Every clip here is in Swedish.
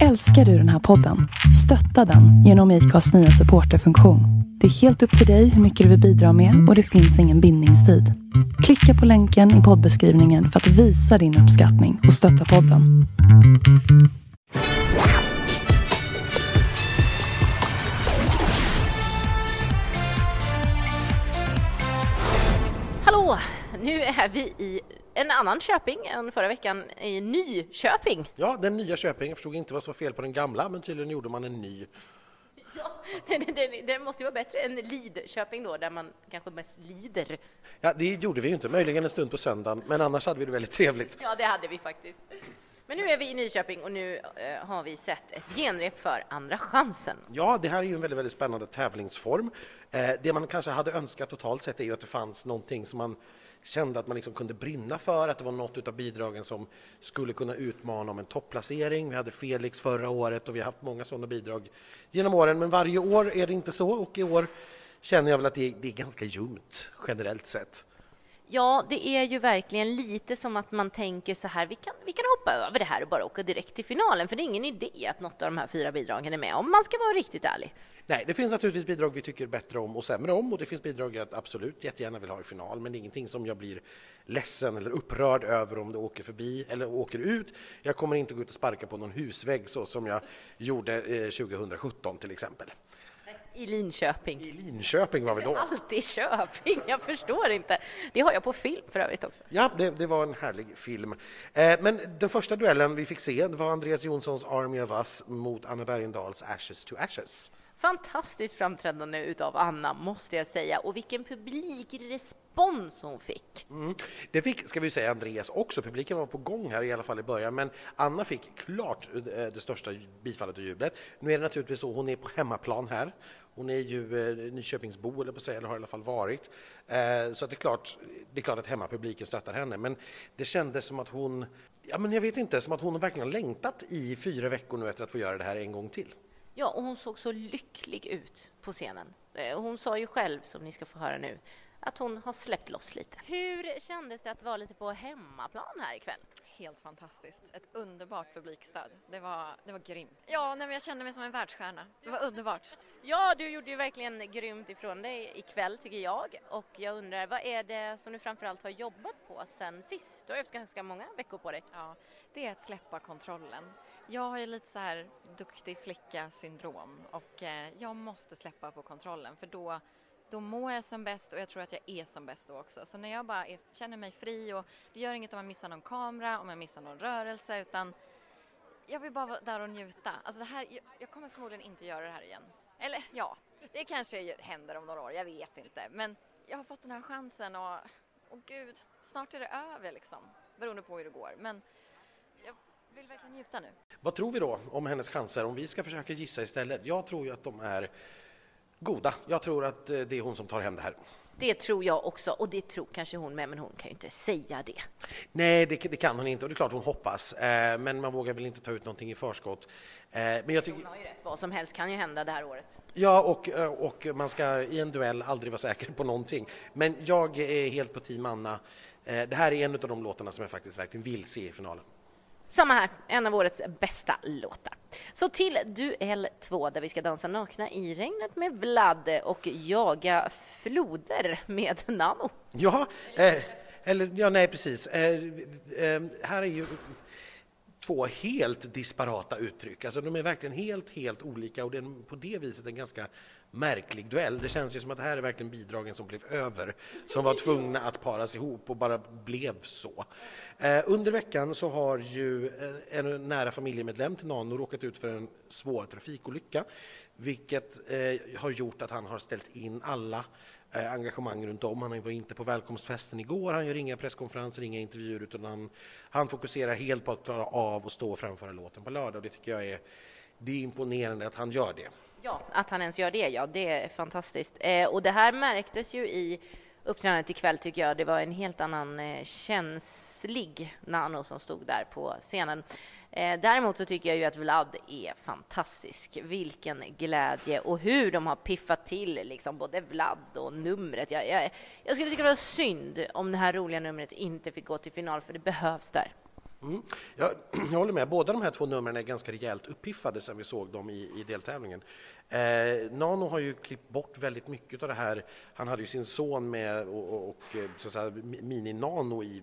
Älskar du den här podden? Stötta den genom IKAs nya supporterfunktion. Det är helt upp till dig hur mycket du vill bidra med och det finns ingen bindningstid. Klicka på länken i poddbeskrivningen för att visa din uppskattning och stötta podden. Hallå! Nu är vi i en annan Köping än förra veckan, i Nyköping. Ja, den nya Köping. Jag förstod inte vad som var fel på den gamla, men tydligen gjorde man en ny. Ja, det måste ju vara bättre än Lidköping då, där man kanske mest lider. Ja, det gjorde vi ju inte. Möjligen en stund på söndagen, men annars hade vi det väldigt trevligt. Ja, det hade vi faktiskt. Men nu är vi i Nyköping och nu eh, har vi sett ett genrep för Andra chansen. Ja, det här är ju en väldigt, väldigt spännande tävlingsform. Eh, det man kanske hade önskat totalt sett är ju att det fanns någonting som man kände att man liksom kunde brinna för, att det var något av bidragen som skulle kunna utmana om en topplacering. Vi hade Felix förra året och vi har haft många sådana bidrag genom åren, men varje år är det inte så och i år känner jag väl att det är, det är ganska ljumt generellt sett. Ja, det är ju verkligen lite som att man tänker så här, vi kan, vi kan hoppa över det här och bara åka direkt till finalen, för det är ingen idé att något av de här fyra bidragen är med, om man ska vara riktigt ärlig. Nej, det finns naturligtvis bidrag vi tycker bättre om och sämre om och det finns bidrag jag absolut jättegärna vill ha i final, men det är ingenting som jag blir ledsen eller upprörd över om det åker förbi eller åker ut. Jag kommer inte gå ut och sparka på någon husvägg så som jag gjorde eh, 2017 till exempel. I Linköping. I Linköping var vi då. Alltid Köping, jag förstår inte. Det har jag på film för övrigt också. Ja, det, det var en härlig film. Eh, men den första duellen vi fick se var Andreas Jonssons Army of Us mot Anna Bergendahls Ashes to Ashes. Fantastiskt framträdande utav Anna, måste jag säga. Och vilken publikrespons hon fick. Mm. Det fick, ska vi säga, Andreas också. Publiken var på gång här i alla fall i början, men Anna fick klart eh, det största bifallet och jublet. Nu är det naturligtvis så, hon är på hemmaplan här. Hon är ju eh, Nyköpingsbo, eller på sig, eller har i alla fall varit. Eh, så att det, är klart, det är klart att hemmapubliken stöttar henne, men det kändes som att hon Ja, men jag vet inte, som att hon verkligen har längtat i fyra veckor nu efter att få göra det här en gång till. Ja, och hon såg så lycklig ut på scenen. Eh, hon sa ju själv, som ni ska få höra nu, att hon har släppt loss lite. Hur kändes det att vara lite på hemmaplan här ikväll? Helt fantastiskt. Ett underbart publikstöd. Det var, det var grymt. Ja, nej, jag kände mig som en världsstjärna. Det var underbart. Ja, du gjorde ju verkligen grymt ifrån dig ikväll, tycker jag. Och jag undrar, vad är det som du framförallt har jobbat på sen sist? Du har ju haft ganska många veckor på dig. Ja, det är att släppa kontrollen. Jag har ju lite så här duktig flicka-syndrom och eh, jag måste släppa på kontrollen för då, då mår jag som bäst och jag tror att jag är som bäst då också. Så när jag bara är, känner mig fri och det gör inget om jag missar någon kamera, om jag missar någon rörelse utan jag vill bara vara där och njuta. Alltså det här, jag, jag kommer förmodligen inte göra det här igen. Eller ja, det kanske händer om några år, jag vet inte. Men jag har fått den här chansen och, och gud, snart är det över liksom. Beroende på hur det går. Men jag vill verkligen njuta nu. Vad tror vi då om hennes chanser om vi ska försöka gissa istället? Jag tror ju att de är goda. Jag tror att eh, det är hon som tar hem det här. Det tror jag också, och det tror kanske hon med, men hon kan ju inte säga det. Nej, det, det kan hon inte, och det är klart hon hoppas, eh, men man vågar väl inte ta ut någonting i förskott. Eh, men jag tycker... Hon har ju rätt, vad som helst kan ju hända det här året. Ja, och, eh, och man ska i en duell aldrig vara säker på någonting. Men jag är helt på team Anna. Eh, det här är en av de låtarna som jag faktiskt verkligen vill se i finalen. Samma här, en av årets bästa låtar. Så till duell 2 där vi ska dansa nakna i regnet med Vlad och jaga floder med Nano. Ja, eh, eller ja, nej precis. Eh, eh, här är ju två helt disparata uttryck. Alltså de är verkligen helt, helt olika och det är på det viset en ganska märklig duell. Det känns ju som att det här är verkligen bidragen som blev över, som var tvungna att paras ihop och bara blev så. Eh, under veckan så har ju eh, en nära familjemedlem till Nano råkat ut för en svår trafikolycka, vilket eh, har gjort att han har ställt in alla eh, engagemang runt om. Han var inte på välkomstfesten igår, han gör inga presskonferenser, inga intervjuer, utan han, han fokuserar helt på att klara av att stå och framföra låten på lördag. Och det tycker jag är, det är imponerande att han gör det. Ja, att han ens gör det, ja, det är fantastiskt. Eh, och det här märktes ju i uppträdandet ikväll, tycker jag. Det var en helt annan eh, känslig Nano som stod där på scenen. Eh, däremot så tycker jag ju att Vlad är fantastisk. Vilken glädje och hur de har piffat till liksom både Vlad och numret. Jag, jag, jag skulle tycka det var synd om det här roliga numret inte fick gå till final, för det behövs där. Mm. Jag, jag, håller med, båda de här två numren är ganska rejält uppiffade sen vi såg dem i, i deltävlingen. Eh, Nano har ju klippt bort väldigt mycket av det här. Han hade ju sin son med och, och, och eh, så att säga, mini-Nano i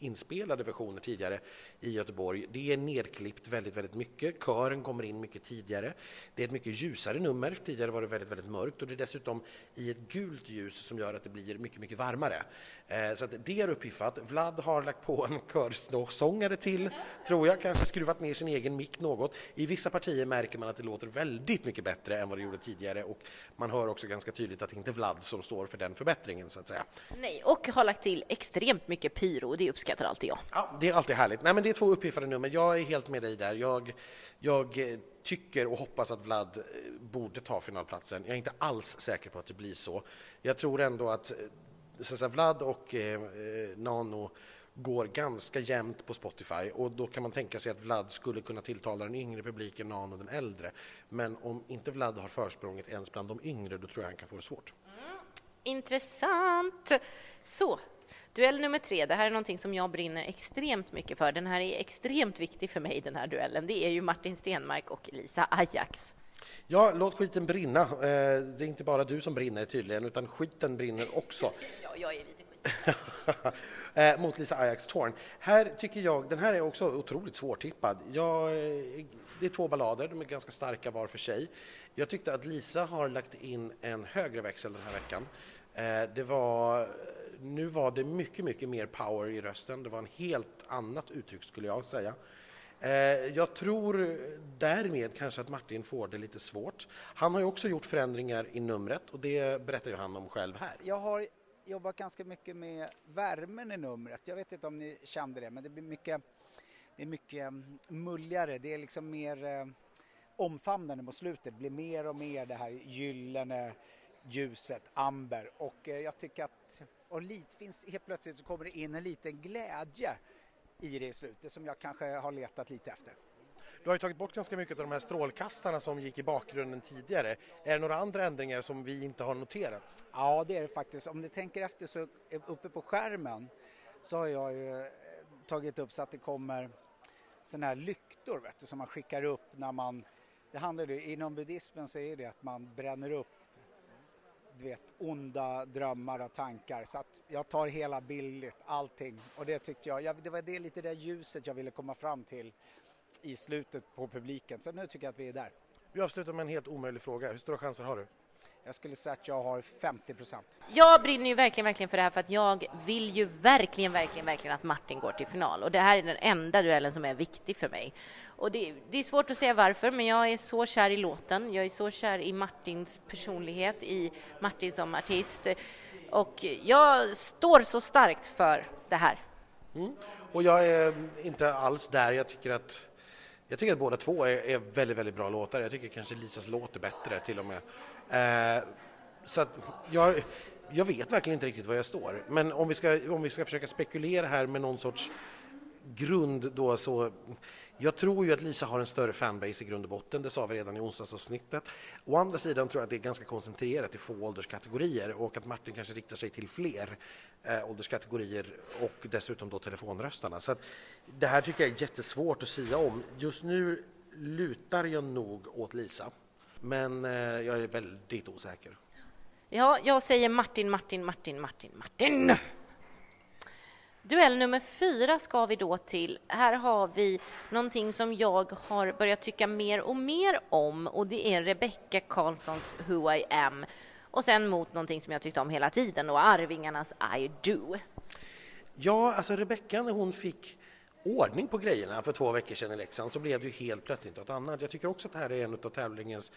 inspelade versioner tidigare i Göteborg. Det är nedklippt väldigt, väldigt mycket. Kören kommer in mycket tidigare. Det är ett mycket ljusare nummer. Tidigare var det väldigt, väldigt mörkt och det är dessutom i ett gult ljus som gör att det blir mycket, mycket varmare. Eh, så att det är uppiffat. Vlad har lagt på en körsångare till, tror jag, kanske skruvat ner sin egen mick något. I vissa partier märker man att det låter väldigt mycket bättre än vad det gjorde tidigare och man hör också ganska tydligt att det inte är Vlad som står för den förbättringen så att säga. Nej, och har lagt till extremt mycket pyro. och Det uppskattar alltid jag. Ja, det är alltid härligt. Nej, men det är två uppiffade nummer. Jag är helt med dig där. Jag, jag eh, tycker och hoppas att Vlad eh, borde ta finalplatsen. Jag är inte alls säker på att det blir så. Jag tror ändå att, eh, så att säga, Vlad och eh, Nano går ganska jämnt på Spotify och då kan man tänka sig att Vlad skulle kunna tilltala den yngre publiken, Nano den äldre. Men om inte Vlad har försprånget ens bland de yngre, då tror jag han kan få det svårt. Mm. Intressant. Så, Duell nummer tre, det här är någonting som jag brinner extremt mycket för. Den här är extremt viktig för mig, den här duellen. Det är ju Martin Stenmark och Lisa Ajax. Ja, låt skiten brinna. Eh, det är inte bara du som brinner tydligen, utan skiten brinner också. ja, jag är lite skit. Eh, mot Lisa Ajax Torn. Här tycker jag, den här är också otroligt svårtippad. Jag, det är två ballader, de är ganska starka var för sig. Jag tyckte att Lisa har lagt in en högre växel den här veckan. Eh, det var nu var det mycket, mycket mer power i rösten. Det var en helt annat uttryck skulle jag säga. Eh, jag tror därmed kanske att Martin får det lite svårt. Han har ju också gjort förändringar i numret och det berättar ju han om själv här. Jag har jobbat ganska mycket med värmen i numret. Jag vet inte om ni kände det, men det blir mycket, det är mycket mm, mulligare. Det är liksom mer eh, omfamnande mot slutet. Det blir mer och mer det här gyllene ljuset, amber och eh, jag tycker att och lite, finns, helt plötsligt så kommer det in en liten glädje i det i slutet som jag kanske har letat lite efter. Du har ju tagit bort ganska mycket av de här strålkastarna som gick i bakgrunden tidigare. Är det några andra ändringar som vi inte har noterat? Ja, det är det faktiskt. Om ni tänker efter så uppe på skärmen så har jag ju eh, tagit upp så att det kommer sådana här lyktor vet du, som man skickar upp när man... Det handlar ju, inom buddhismen så är det att man bränner upp du vet, onda drömmar och tankar. Så att jag tar hela billigt, allting. Och det tyckte jag, det var det lite det ljuset jag ville komma fram till i slutet på publiken. Så nu tycker jag att vi är där. Vi avslutar med en helt omöjlig fråga. Hur stora chanser har du? Jag skulle säga att jag har 50 procent. Jag brinner ju verkligen, verkligen för det här för att jag vill ju verkligen, verkligen, verkligen att Martin går till final och det här är den enda duellen som är viktig för mig. Och det, det, är svårt att säga varför, men jag är så kär i låten. Jag är så kär i Martins personlighet, i Martin som artist. Och jag står så starkt för det här. Mm. Och jag är inte alls där. Jag tycker att, jag tycker att båda två är, är väldigt, väldigt bra låtar. Jag tycker kanske Lisas låt är bättre till och med. Eh, så att jag, jag vet verkligen inte riktigt var jag står. Men om vi ska, om vi ska försöka spekulera här med någon sorts grund då så jag tror ju att Lisa har en större fanbase i grund och botten, det sa vi redan i onsdagsavsnittet. Å andra sidan tror jag att det är ganska koncentrerat till få ålderskategorier och att Martin kanske riktar sig till fler eh, ålderskategorier och dessutom då telefonröstarna. Så det här tycker jag är jättesvårt att säga om. Just nu lutar jag nog åt Lisa, men eh, jag är väldigt osäker. Ja, jag säger Martin, Martin, Martin, Martin, Martin. Duell nummer fyra ska vi då till. Här har vi någonting som jag har börjat tycka mer och mer om och det är Rebecca Karlssons Who I Am och sen mot någonting som jag tyckte om hela tiden och Arvingarnas I Do. Ja, alltså Rebecca när hon fick ordning på grejerna för två veckor sedan i Leksand så blev det ju helt plötsligt något annat. Jag tycker också att det här är en av tävlingens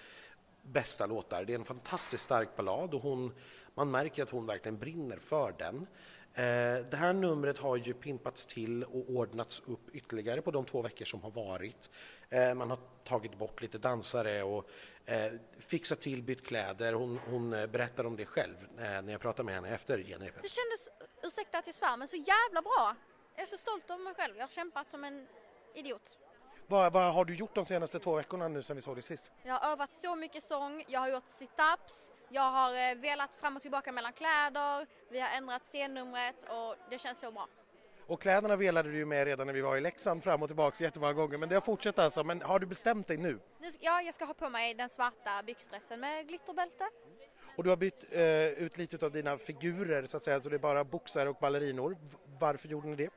bästa låtar. Det är en fantastiskt stark ballad och hon, man märker att hon verkligen brinner för den. Eh, det här numret har ju pimpats till och ordnats upp ytterligare på de två veckor som har varit. Eh, man har tagit bort lite dansare och eh, fixat till, bytt kläder. Hon, hon eh, berättar om det själv eh, när jag pratade med henne efter genrepet. Det kändes, ursäkta att jag svär, men så jävla bra. Jag är så stolt över mig själv. Jag har kämpat som en idiot. Vad, vad har du gjort de senaste två veckorna nu sen vi såg dig sist? Jag har övat så mycket sång, jag har gjort sit-ups, jag har velat fram och tillbaka mellan kläder, vi har ändrat scennumret och det känns så bra. Och kläderna velade du ju med redan när vi var i Leksand fram och tillbaka jättemånga gånger, men det har fortsatt alltså. Men har du bestämt dig nu? Ja, jag ska ha på mig den svarta byxdressen med glitterbälte. Och du har bytt eh, ut lite av dina figurer så att säga, så det är bara boxare och ballerinor. Varför gjorde ni det?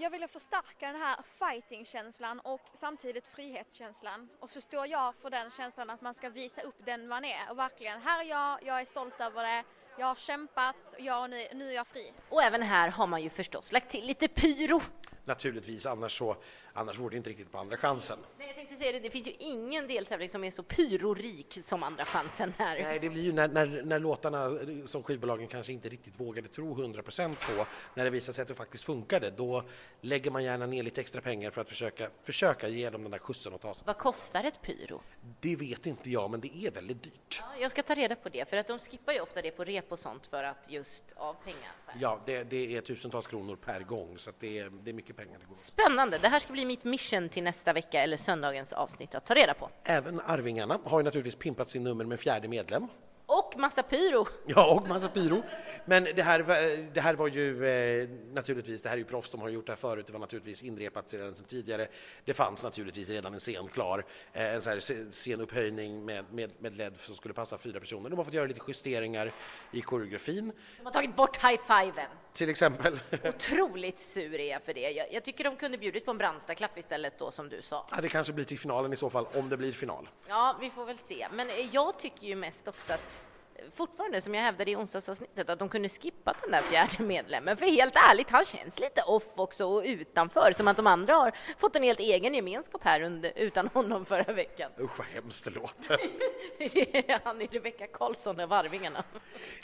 Jag ville förstärka den här fighting-känslan och samtidigt frihetskänslan. Och så står jag för den känslan att man ska visa upp den man är. Och verkligen, här är jag, jag är stolt över det, jag har kämpat, och jag, nu, nu är jag fri. Och även här har man ju förstås lagt till lite pyro. Naturligtvis, annars, så, annars vore det inte riktigt på andra chansen. Nej, jag tänkte säga det, det finns ju ingen deltävling som är så pyrorik som Andra chansen här. Nej, det blir ju när, när, när låtarna som skivbolagen kanske inte riktigt vågade tro 100% på, när det visar sig att det faktiskt funkade, då lägger man gärna ner lite extra pengar för att försöka, försöka ge dem den där skjutsen att ta sig. Vad kostar ett pyro? Det vet inte jag, men det är väldigt dyrt. Ja, jag ska ta reda på det, för att de skippar ju ofta det på rep och sånt för att just av pengar. Ja, det, det är tusentals kronor per gång, så det, är, det är mycket pengar det går. Spännande! Det här ska bli mitt mission till nästa vecka eller söndagens avsnitt att ta reda på. Även Arvingarna har ju naturligtvis pimpat sin nummer med fjärde medlem. Och massa pyro! Ja, och massa pyro. Men det här, det här var ju eh, naturligtvis, det här är ju proffs, de har gjort det här förut, det var naturligtvis inrepat redan sedan tidigare. Det fanns naturligtvis redan en scen klar, eh, en så här scenupphöjning med, med, med LED som skulle passa fyra personer. De har fått göra lite justeringar i koreografin, De har tagit bort high-fiven. Till exempel. Otroligt sur är jag för det. Jag, jag tycker de kunde bjudit på en brandstaklapp istället då, som du sa. Ja, det kanske blir till finalen i så fall, om det blir final. Ja, vi får väl se. Men eh, jag tycker ju mest också att eh, fortfarande, som jag hävdade i onsdagsavsnittet, att de kunde skippa den där fjärde medlemmen. För helt ärligt, han känns lite off också och utanför, som att de andra har fått en helt egen gemenskap här under, utan honom förra veckan. Usch vad hemskt det låter. Han är Rebecca Karlsson av Arvingarna.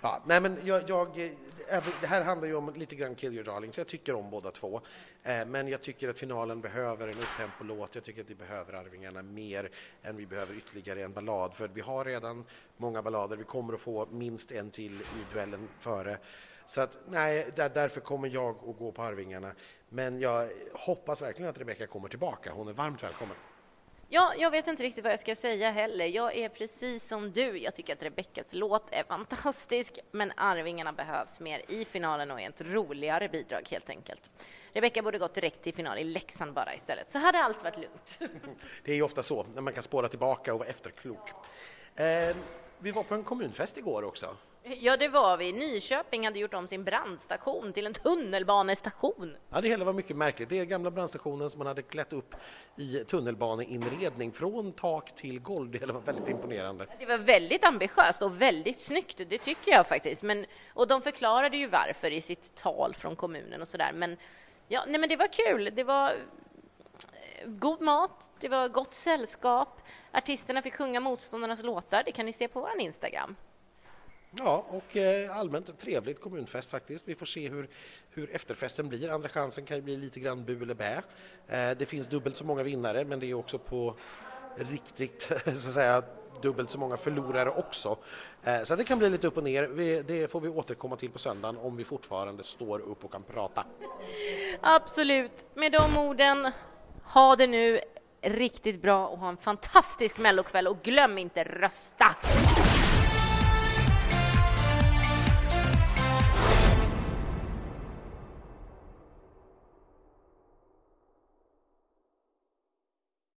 Ja, nej men jag, jag, eh, Eh, det här handlar ju om lite grann Kill Your Darling, så jag tycker om båda två. Eh, men jag tycker att finalen behöver en upptempo-låt. Jag tycker att vi behöver Arvingarna mer än vi behöver ytterligare en ballad. För vi har redan många ballader. Vi kommer att få minst en till i duellen före. Så att, nej, där, därför kommer jag att gå på Arvingarna. Men jag hoppas verkligen att Rebecca kommer tillbaka. Hon är varmt välkommen. Ja, jag vet inte riktigt vad jag ska säga heller. Jag är precis som du. Jag tycker att Rebeckas låt är fantastisk, men Arvingarna behövs mer i finalen och är ett roligare bidrag helt enkelt. Rebecka borde gått direkt till final i Leksand bara istället, så hade allt varit lugnt. Det är ju ofta så, när man kan spåra tillbaka och vara efterklok. Eh, vi var på en kommunfest igår också. Ja, det var vi. Nyköping hade gjort om sin brandstation till en tunnelbanestation. Ja, det hela var mycket märkligt. Det är gamla brandstationen som man hade klätt upp i tunnelbaneinredning från tak till golv. Det hela var väldigt imponerande. Det var väldigt ambitiöst och väldigt snyggt, det tycker jag faktiskt. Men, och de förklarade ju varför i sitt tal från kommunen och sådär. Men, ja, nej, men det var kul. Det var eh, god mat, det var gott sällskap. Artisterna fick sjunga motståndarnas låtar. Det kan ni se på vår Instagram. Ja, och eh, allmänt trevligt kommunfest faktiskt. Vi får se hur, hur efterfesten blir. Andra chansen kan ju bli lite grann bu eller bä. Eh, det finns dubbelt så många vinnare, men det är också på riktigt, så att säga, dubbelt så många förlorare också. Eh, så det kan bli lite upp och ner. Det får vi återkomma till på söndagen om vi fortfarande står upp och kan prata. Absolut. Med de orden, ha det nu riktigt bra och ha en fantastisk mellokväll och glöm inte rösta!